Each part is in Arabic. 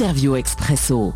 interview Expresso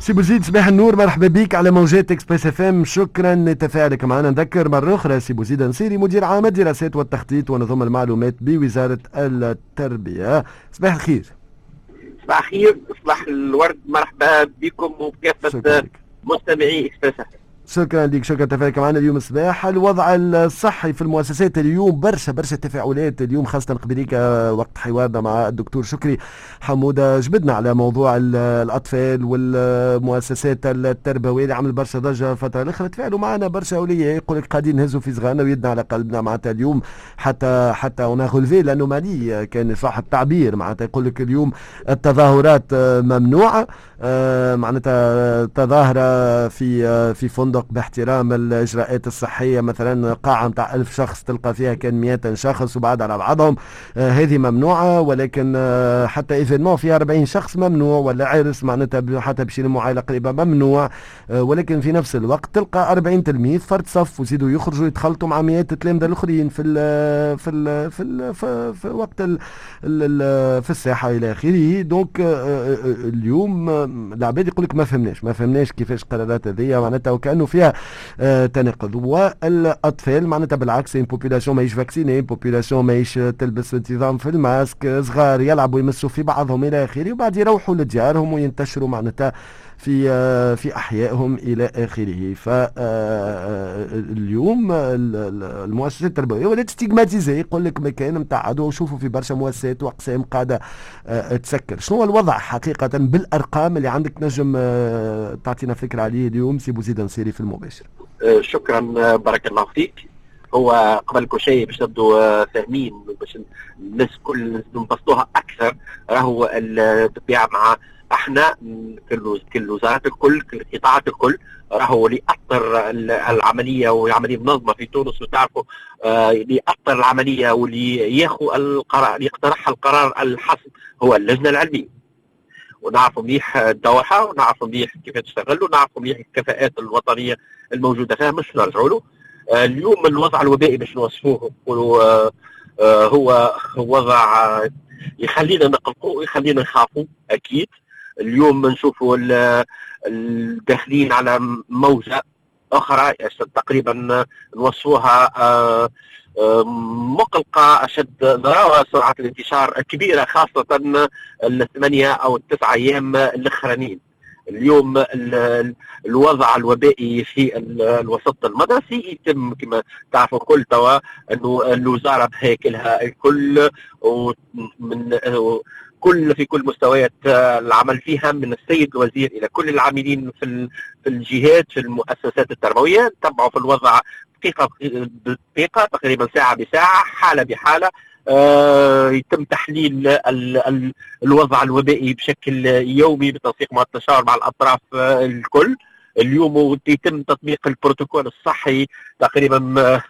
سي بوزيد صباح النور مرحبا بك على موجات Express FM شكرا لتفاعلك معنا. نذكر مرة أخرى سي بوزيد نصيري مدير عام الدراسات والتخطيط ونظم المعلومات بوزارة التربية. صباح الخير. صباح الخير صباح الورد مرحبا بكم وبكافة مستمعي Express FM شكرا لك شكرا تفاعلك معنا اليوم الصباح الوضع الصحي في المؤسسات اليوم برشا برشا تفاعلات اليوم خاصة قبليك وقت حوارنا مع الدكتور شكري حمودة. جبدنا على موضوع الأطفال والمؤسسات التربوية اللي عمل برشا ضجة فترة الأخرى تفاعلوا معنا برشا أولياء يقول لك قاعدين نهزوا في صغارنا ويدنا على قلبنا معناتها اليوم. حتى حتى اون غولفي لانومالي كان صح التعبير معناتها يقول لك اليوم التظاهرات ممنوعة معناتها تظاهرة في في فندق فندق باحترام الإجراءات الصحية. مثلا قاعة نتاع ألف شخص تلقى فيها كان 200 شخص وبعد على بعضهم. آه هذه ممنوعة ولكن آه حتى événement فيها 40 شخص ممنوع ولا عرس معناتها حتى باش يلموا عائلة قريبة ممنوع. آه ولكن في نفس الوقت تلقى 40 تلميذ فرد صف وزيدوا يخرجوا يتخلطوا مع مئات التلامذه الأخرين في ال في ال في ال في, في وقت ال ال في الساحة إلى آخره. donc آه، آه، آه، اليوم العباد يقول لك ما فهمناش. ما فهمناش كيفاش قرارات هذه معناتها وكانه فيها آه تناقض. والأطفال معناتها بالعكس une population ماهيش vaccinée population ماهيش تلبس انتظام في الماسك صغار يلعبوا يمسوا في بعضهم إلى آخره وبعد يروحوا لديارهم وينتشروا معناتها في آه، في أحيائهم إلى آخره. فاليوم آه، المؤسسات التربوية ولات stigmatisées يقول لك مكان نتاع عدوى وشوفوا في برشا مؤسسات وأقسام قاعدة آه، تسكر. شنو هو الوضع حقيقة بالأرقام اللي عندك نجم تعطينا فكرة عليه اليوم سي بوزيد نصيري في المباشر شكرا بارك الله فيك. هو قبل كل شيء باش نبدو فاهمين باش الناس كل نبسطوها أكثر راهو الطبيعه مع إحنا كل وزارات الكل كل القطاعات الكل راهو اللي اثر العملية وعملية منظمه في تونس. وتعرفوا آه، اللي اثر العملية واللي ياخذ القرار يقترح القرار الحسم هو اللجنة العلمية. ونعرفوا مليح الدوحة ونعرفوا مليح كيف تشتغل ونعرفوا مليح الكفاءات الوطنية الموجودة فيها مش نرجعوا له آه، اليوم الوضع الوبائي باش نوصفوه نقولوا آه، هو وضع يخلينا نقلقوا ويخلينا نخافوا أكيد. اليوم نشوفوا الداخلين على موجة أخرى تقريبا نوصفوها آه، آه، مقلقة أشد ضراوة سرعة الانتشار كبيرة خاصة الثمانية أو التسعة أيام الأخرانيين. اليوم الوضع الوبائي في الوسط المدرسي يتم كما تعرفوا الكل توا أنه الوزارة بهيكلها الكل ومن كل في كل مستويات آه، العمل فيها من السيد الوزير إلى كل العاملين في في الجهات في المؤسسات التربوية. تبعوا في الوضع دقيقة بدقيقه تقريبا ساعة بساعة حالة بحالة آه يتم تحليل ال ال الوضع الوبائي بشكل يومي بالتنسيق مع التشاور مع الأطراف آه الكل. اليوم يتم تطبيق البروتوكول الصحي تقريبا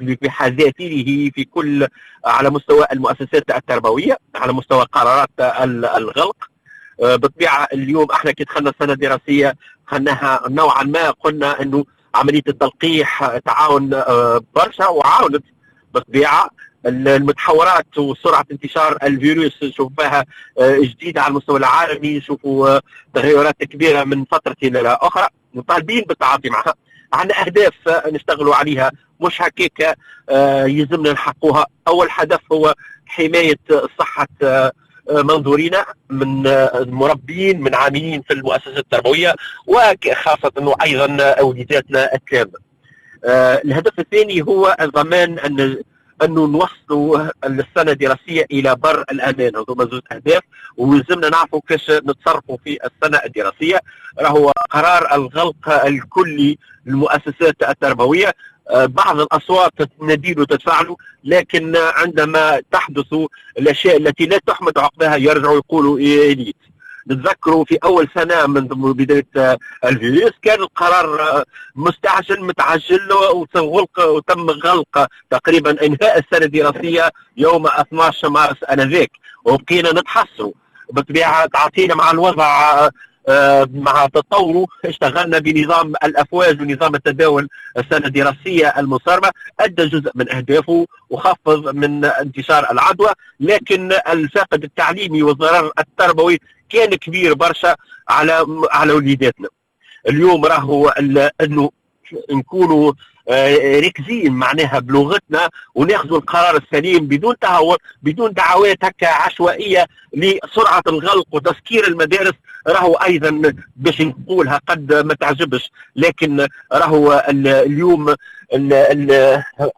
بحذافيره في كل على مستوى المؤسسات التربوية على مستوى قرارات الغلق. آه، بالطبيعة اليوم إحنا كي دخلنا السنة الدراسية خلناها نوعا ما قلنا إنه عملية التلقيح تعاون آه، برشا وعاونت بالطبيعة. المتحورات وسرعة انتشار الفيروس نشوفها آه، جديدة على المستوى العالمي نشوفوا تغيرات كبيرة من فترة إلى أخرى. مطالبين بالتعاطي معها. عندنا أهداف نشتغلوا عليها. مش هكاك آه، يلزمنا نحققوها. أول هدف هو حماية صحة آه، منظورينا من آه، مربين من عاملين في المؤسسات التربوية وخاصة إنه أيضا أوليداتنا التلامذه. الهدف الثاني هو ضمان أن انه نوصلوا السنة الدراسيه إلى بر الأمان. هذوما زوج أهداف ولازمنا نعرفوا كيفاش نتصرفوا في السنة الدراسيه راهو قرار الغلق الكلي للمؤسسات التربوية. آه، بعض الأصوات تناديل وتتفاعلوا لكن عندما تحدث الأشياء التي لا تحمد عقبها يرجعوا يقولوا إيه نتذكروا في أول سنة من بداية آه، الفيروس كان القرار آه، مستعجل متعجل وتم غلق تقريبا أنهاء السنة الدراسية يوم 12 مارس آنذاك. وبقينا نتحسروا بالطبيعه تعاطينا مع الوضع آه، مع تطوره اشتغلنا بنظام الأفواج ونظام التداول السنة الدراسية المصارمه أدى جزء من أهدافه وخفض من انتشار العدوى. لكن الفاقد التعليمي والضرر التربوي كان كبير برشا على على وليداتنا. اليوم راهو انه نكونوا آه، ركزين معناها بلغتنا وناخذوا القرار السليم بدون تهور بدون دعوات هكا عشوائية لسرعة الغلق وتسكير المدارس راهو أيضا باش نقولها قد ما تعجبش لكن راهو اليوم ال ال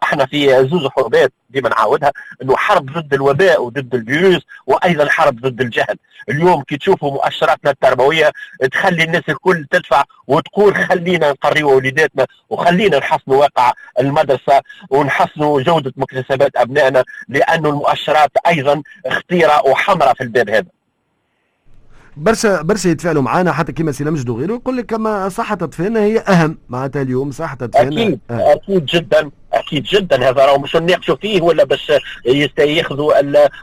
إحنا في زوز حروبات ديما نعاودها إنه حرب ضد الوباء وضد الفيروس وأيضا حرب ضد الجهل. اليوم كي تشوفوا مؤشراتنا التربوية تخلي الناس الكل تدفع وتقول خلينا نقريوا وليداتنا وخلينا نحسنوا واقع المدرسة ونحسنوا جودة مكتسبات أبنائنا لأنه المؤشرات أيضا خطيرة وحمراء في الباب هذا. برشا برشا يتفاعلوا معنا حتى كيما سي لمجد وغيره يقول لك كما صحة أطفالنا هي أهم معناتها اليوم صحة أطفالنا أكيد أهم. أكيد جدا أكيد جدا هذا راهو مش نناقشوا فيه ولا باش ياخذوا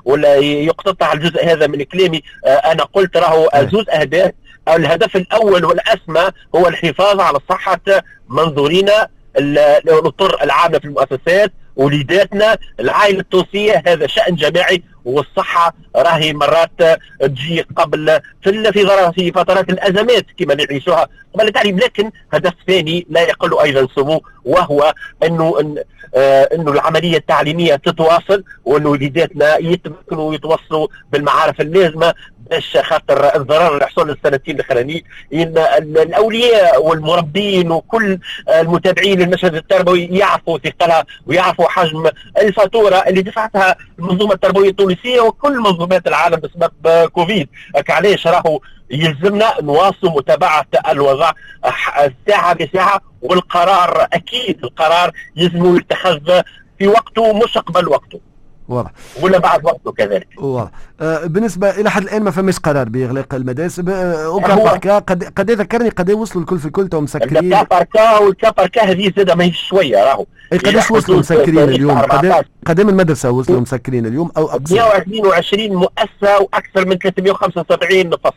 ولا يقتطع الجزء هذا من كلامي آه، أنا قلت راهو زوز اهداف الهدف الأول والأسمى هو الحفاظ على صحة منظورينا الأطر العامة في المؤسسات وليداتنا العائلة التونسية هذا شأن جماعي والصحة راهي مرات تجي قبل في في فترات الأزمات كما نعيشوها. قبل التعليم لكن هدف ثاني لا يقل أيضا سمو وهو أنه إن آه أنه العملية التعليمية تتواصل وانه وليداتنا يتمكنوا ويتوصلوا بالمعارف اللازمة باش خاطر الضرر اللي حصل السنتين الأخرانيين. إن الأولياء والمربين وكل المتابعين للمشهد التربوي يعرفوا ثقلها ويعرفوا حجم الفاتورة اللي دفعتها المنظومة التربوية التونسية. وكل منظومات العالم بسبب كوفيد. علاش راهو يلزمنا نواصلوا متابعة الوضع ساعة بساعة والقرار أكيد القرار يلزم يتخذ في وقته مش قبل وقته. واضح. ولا بعد وقته كذلك. واضح. آه بالنسبة إلى حد الآن ما فماش قرار بإغلاق المدارس. اوكا قد قد ذكرني قد وصلوا الكل في الكل تو مسكرين. الكاباركا والكاباركا هذه زاد ماهيش شوية راهو. قداش وصلوا مسكرين اليوم؟ قد من المدرسة وصلوا مسكرين اليوم أو أكثر 122 مؤسسة وأكثر من 375 فصل.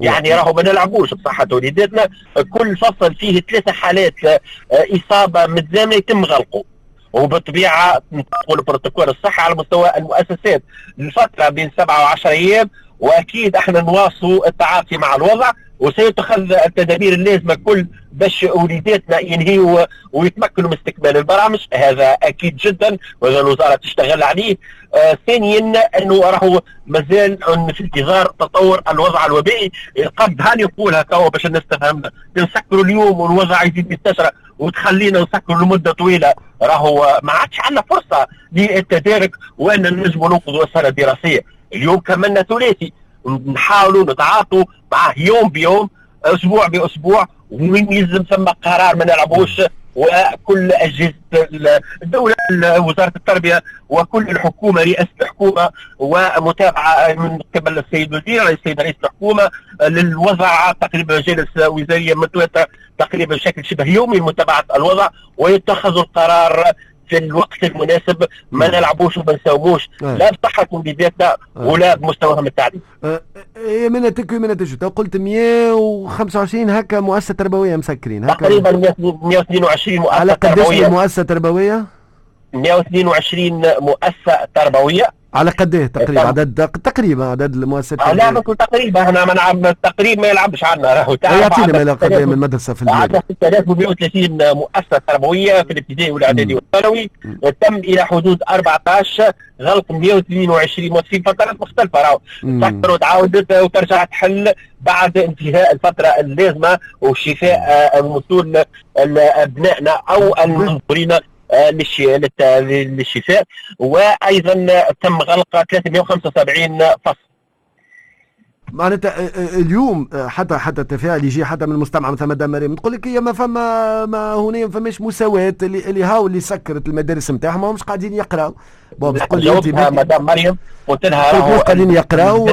يعني راهو ما نلعبوش بصحة وليداتنا. كل فصل فيه ثلاثة حالات آه، إصابة متزامنة يتم غلقه. وبالطبيعة نقول بروتوكول الصحه على مستوى المؤسسات. لفتره بين سبعة وعشر أيام وأكيد إحنا نواصلوا التعاطي مع الوضع وسيتخذ التدابير اللازمة كل باش وليداتنا ينهيوا ويتمكنوا من استكمال البرامج. هذا أكيد جدا وهذا الوزارة تشتغل عليه. آه ثانيا إنه راهو مازال في انتظار تطور الوضع الوبائي. قد هاني نقولها توا باش الناس تفهمنا نسكروا اليوم والوضع يزيد يستشرى وتخلينا نسكروا لمدة طويلة. راهو ما عادش عندنا فرصة للتدارك وإن نجموا ننقذوا السنة الدراسيه اليوم كملنا ثلاثي. نحاولوا نتعاطوا معه يوم بيوم أسبوع بأسبوع ومن يلزم ثم قرار ما نلعبوش. وكل أجهزة الدولة وزارة التربية وكل الحكومة رئاسه الحكومة ومتابعة من قبل السيد الوزير السيد رئيس الحكومة للوضع تقريبا جلس وزارية متواتر تقريبا بشكل شبه يومي لمتابعة الوضع ويتخذ القرار في الوقت المناسب ما نعم. نلعبوش وما نساوموش نعم. لا بصحتهم بذاتنا نعم. ولا بمستواهم التعليمي. إيه من تكوي من تجو قلت 125 هكا مؤسسة تربوية مسكرين هكا تقريبا 122 مؤسسة على قداش مؤسسة تربوية؟ 122 مؤسسة تربوية على قد إيه تقريبا؟ عدد تقريبا عدد المؤسسات لا بس تقريبا إحنا ما نلعب التقريب ما يلعبش عنا. راهو يعطينا ما قد إيه من المدرسة في البلاد عندنا 6130 مؤسسة تربوية في الابتدائي والإعدادي والثانوي تم إلى حدود 14 غلق 122 في فترات مختلفة. راهو تكثر وتعاودت وترجع تحل بعد انتهاء الفترة اللازمة وشفاء الوصول ابنائنا أو المنظورين للشفاء وأيضا تم غلق 375 فصل. معناتها آه، آه، اليوم آه، حتى حتى التفاعل يجي حتى من المستمع مثلا مدام مريم تقول لك هي ما فما ما هنا ما فماش مساواة اللي, اللي هاو اللي سكرت المدارس نتاعهم مش قاعدين يقراوا bon تقول لي مدام مريم قلت لها راهو قاعدين يقراو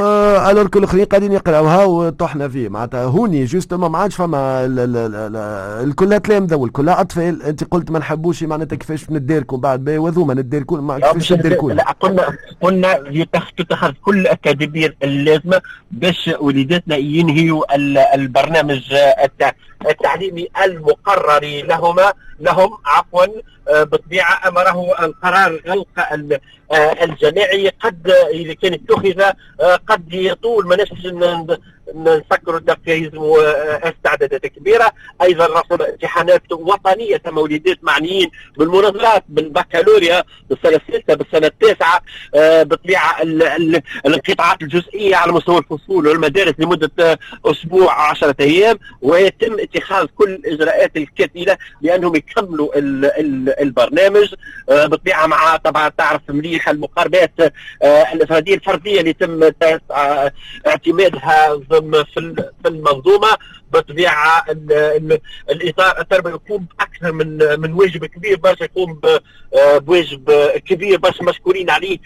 alors كل الاخرين قاعدين يقراو هاو طحنا فيه. معناتها هوني justement ما عادش فما الكلها تلامذه والكلها أطفال. أنت قلت ما نحبوش معناتها كيفاش نديركم؟ بعد وذوما نديركم ما كيفاش نديركم قلنا قلنا تتخذ كل التدابير اللازمة باش وليداتنا ينهيوا البرنامج التعليمي المقرر لهما لهم عفوا آه، بطبيعة أمره القرار غلق آه، الجماعي قد إذا كان اتخذ آه، قد يطول ما نسكروا يلزموا استعدادات كبيرة. أيضا رسم امتحانات وطنية وليدات معنيين بالمناظرات بالبكالوريا بالسنة السادسه بالسنة التاسعة بطبيعة الانقطاعات الجزئية على مستوى الفصول والمدارس لمدة أسبوع 10 أيام. ويتم اتخاذ كل الاجراءات الكثيره لأنهم يكملوا البرنامج. بطبيعة مع طبعا تعرف مليح المقاربات الإفرادية الفردية اللي يتم اعتمادها في المنظومة بطبيعة الاطار التربوي يقوم بأكثر من من واجب كبير باش يقوم بواجب كبير باش مشكورين عليه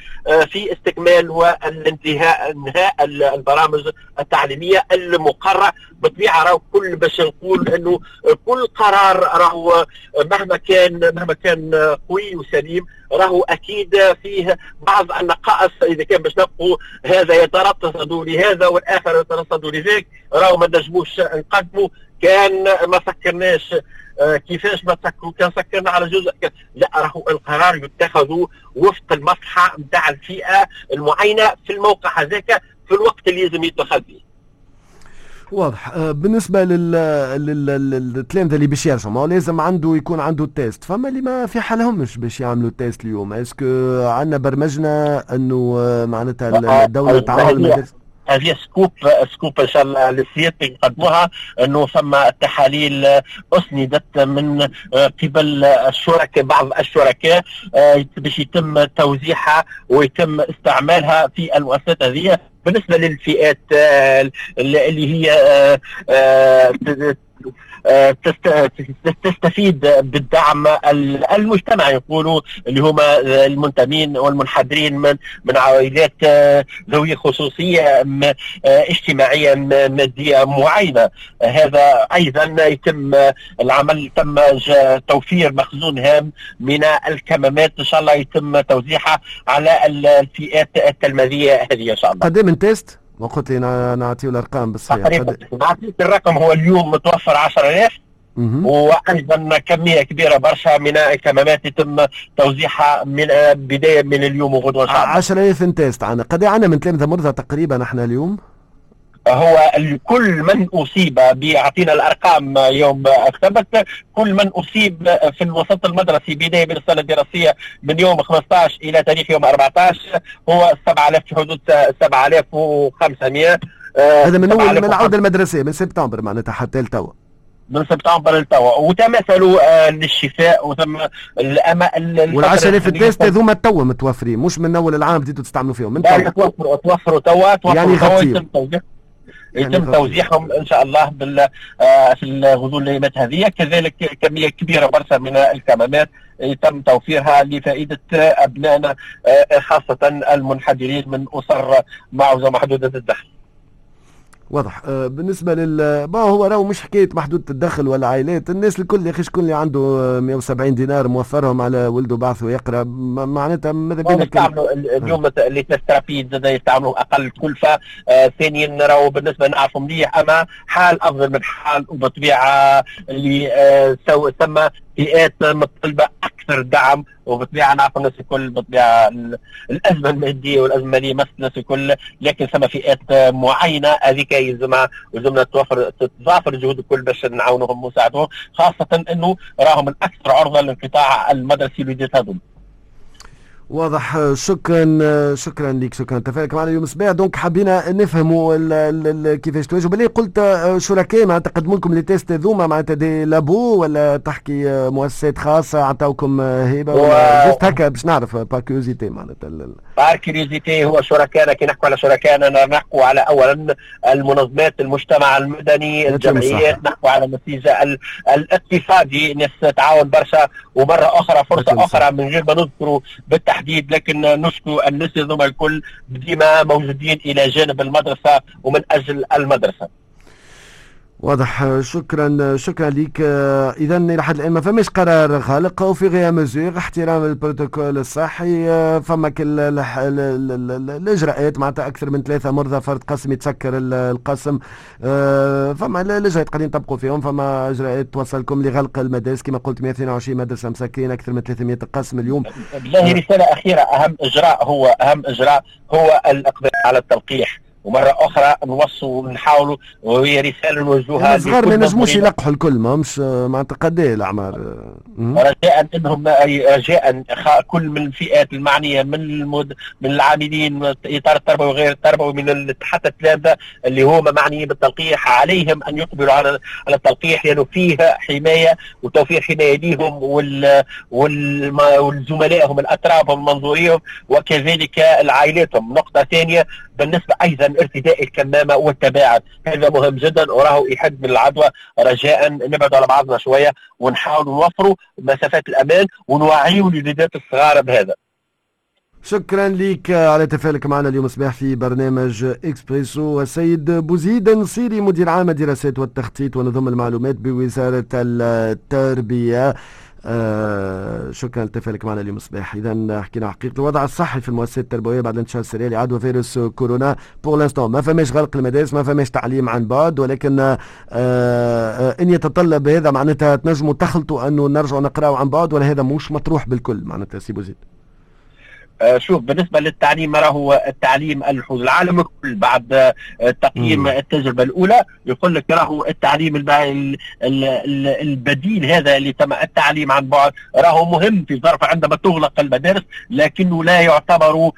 في استكمال والانتهاء انهاء البرامج التعليمية المقررة. بطبيعة راهو كل باش نقول إنه كل قرار راهو مهما كان مهما كان قوي وسليم راهو أكيد فيه بعض النقائص. إذا كان باش نبقوا هذا يترصد لهذا والآخر يترصد لذاك راهو ما نجموش نقدموا. كان ما فكرناش آه، كيفاش ما سكروا كان سكرنا على جزء لا راهو القرار يتخذ وفق المصلحة نتاع الفئة المعينة في الموقع هذاك في الوقت اللي لازم يتخذ فيه واضح. آه، بالنسبة للتلامذة اللي باش يرجعوا ما لازم عنده يكون عنده ال test فما اللي ما في حالهمش باش يعملوا التيست اليوم. est-ce que عندنا برمجنا إنه آه، معناتها الدولة تعاون المدارس هذه scoop scoop إن شاء الله للسيادة يقدموها إنه ثم تحاليل أسندت من قبل الشركاء بعض الشركاء باش يتم توزيعها ويتم استعمالها في المؤسسات هذه. بالنسبة للفئات اللي هي آه، تستفيد بالدعم المجتمعي يقولوا اللي هما المنتمين والمنحدرين من من عائلات آه، ذوي خصوصية آه، اجتماعية مادية معينة. هذا أيضا يتم العمل تم توفير مخزون هام من الكمامات. إن شاء الله يتم توزيعها على الفئات التلميذية هذه إن شاء الله. قد من تيست؟ ما قلت لي نعطيه الأرقام بالصحيح نعطيك الرقم هو اليوم متوفر 10000 وأيضا كمية كبيرة برشا من الكمامات يتم توزيعها من بداية من اليوم وغدوة إن شاء الله. 10000 انتاج تاعنا قد عندنا من تلامذه مرضى تقريبا إحنا اليوم؟ هو كل من أصيب بيعطينا الأرقام يوم السبت كل من أصيب في الوسط المدرسي بداية من السنة الدراسيه من يوم 15 إلى تاريخ يوم 14 هو 7000 في حدود 7500 آه، هذا من أول من العودة المدرسية من سبتمبر معناتها حتى لتوا. من سبتمبر لتوا. وتماثلوا آه، للشفاء وثم الامل وال 10000 التيست هذوما توا متوفرين مش من أول العام بديتوا تستعملوا فيهم من توا. توفروا توفروا توا توفروا يعني يغطيهم يتم يعني توزيعهم إن شاء الله بال آه، في الغزول الايامات هذه كذلك كمية كبيرة برشا من الكمامات يتم توفيرها لفائدة ابنائنا آه، خاصة المنحدرين من أسر معوزه محدوده الدخل. واضح. آه بالنسبة لل ما هو راهو مش حكاية محدودة الدخل ولا عائلات. الناس الكل يا أخي شكون اللي عنده 170 دينار موفرهم على ولده بعث ويقرأ؟ معناتها ماذا بينا يستعملوا اليوم اللي تسترابيد زاد يستعملوا أقل كلفة. آه ثانيا راهو بالنسبة نعرفوا مليح أما حال أفضل من حال وبطبيعة اللي آه ثم فئات مطلبة أكثر دعم وبالطبيعه نعرف الناس الكل بالطبيعه الأزمة المادية والأزمة الماليه مست الناس الكل لكن ثم فئات معينة هذيك يلزمها يلزمنا توفر تتضافر الجهود الكل باش نعاونوهم ونساعدوهم خاصة إنه راهم من أكثر عرضة للانقطاع المدرسي الوليدات هذول. واضح. شكرا شكرا لك شكرا. تفاعلك معنا اليوم الصباح دونك حبينا نفهموا كيفاش تواجهوا. بالله قلت شركاء معناتها قدموا لكم les tests ذوما معناتها des labos ولا تحكي مؤسسات خاصة عطاوكم هبة ولا juste هكا باش نعرف par curiosité معناتها par curiosité هو شركائنا كي نحكوا على شركائنا نحكوا على اولا المنظمات المجتمع المدني الجمعيات نحكوا على النسيج الاقتصادي ناس تعاون برشا ومرة أخرى فرصة أخرى من غير ما نذكروا بالتحديد. التحديد لكن نشكروا الناس هذوما الكل ديما موجودين إلى جانب المدرسة ومن أجل المدرسة. واضح. شكرا شكرا لك اذا إلى حد الآن ما فماش قرار غالق وفي غير مزور احترام البروتوكول الصحي فما الإجراءات معناتها أكثر من ثلاثة مرضى فرد قسم يتسكر القسم. فما الإجراءات قاعدين تبقوا فيهم. فما إجراءات توصلكم لغلق المدارس كما قلت 122 مدرسة مسكرين أكثر من 300 قسم اليوم. بالله رسالة أخيرة أهم إجراء هو أهم إجراء هو الإقبال على التلقيح. ومرة أخرى نوصوا ونحاولوا وهي رسالة نوجهوها الصغار ما ينجموش يلقحوا الكل ما مش معناتها قد إيه الأعمار. رجاء إنهم رجاء كل من الفئات المعنية من المد... من العاملين إطار التربوي وغير التربوي من حتى التلامذة اللي هم معنيين بالتلقيح. عليهم أن يقبلوا على على التلقيح لأنه فيه حماية وتوفير حماية لهم وال... وال... ولزملائهم الاترابهم المنظوريهم وكذلك لعائلاتهم نقطة ثانية بالنسبة أيضا ارتداء الكمامة والتباعد هذا مهم جدا وراه يحد من العدوى. رجاء نبعد على بعضنا شوية ونحاول نوفروا مسافات الأمان ونوعيوا الوليدات الصغار بهذا. شكرا لك على تفاعلك معنا اليوم صباح في برنامج إكسبريسو. السيد بوزيد نصيري مدير عام الدراسات والتخطيط ونظم المعلومات بوزارة التربية. آه شكرا لتفاعلك معنا اليوم الصباح اذا حكينا حقيقة الوضع الصحي في المؤسسات التربوية بعد انتشار السريع لعدوى فيروس كورونا. pour l'instant ما فماش غلق المدارس ما فماش تعليم عن بعد ولكن آه آه إن يتطلب هذا معناتها تنجموا تخلطوا أنه نرجعوا نقرأوا عن بعد ولا هذا مش مطروح بالكل معناتها سي بوزيد شوف بالنسبة للتعليم راهو التعليم الحوز العالم الكل بعد آه، تقييم التجربة الأولى. يقول لك راهو التعليم البديل هذا اللي تم التعليم عن بعد راهو مهم في ظرف عندما تغلق المدارس لكنه لا يعتبر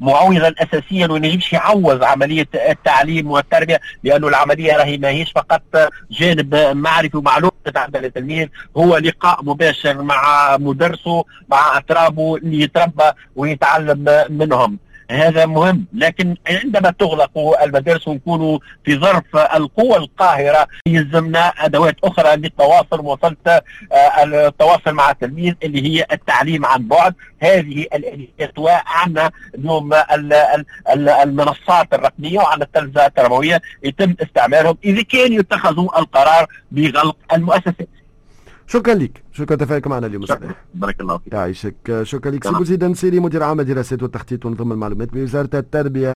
معوضا اساسيا وما يجيش يعوض عملية التعليم والتربية لأنه العملية راهي ماهيش فقط جانب معرفي ومعلومه عند التلميذ هو لقاء مباشر مع مدرسه مع أترابه اللي يتربى ويتعلم منهم. هذا مهم. لكن عندما تغلق المدارس ونكونوا في ظرف القوة القاهرة يلزمنا أدوات أخرى للتواصل وصلت آه، التواصل مع التلميذ اللي هي التعليم عن بعد. هذه الآليات وعندنا اليوم المنصات الرقمية وعندنا التلفزة التربوية يتم استعمالهم. إذا كان يتخذوا القرار بغلق المؤسسات شكرا لك. شكرا تفاعلك معنا اليوم شكرا. بارك الله فيك. يعيشك. شكرا لك. سي بوزيد مدير عام الدراسات والتخطيط ونظم المعلومات بوزارة التربية.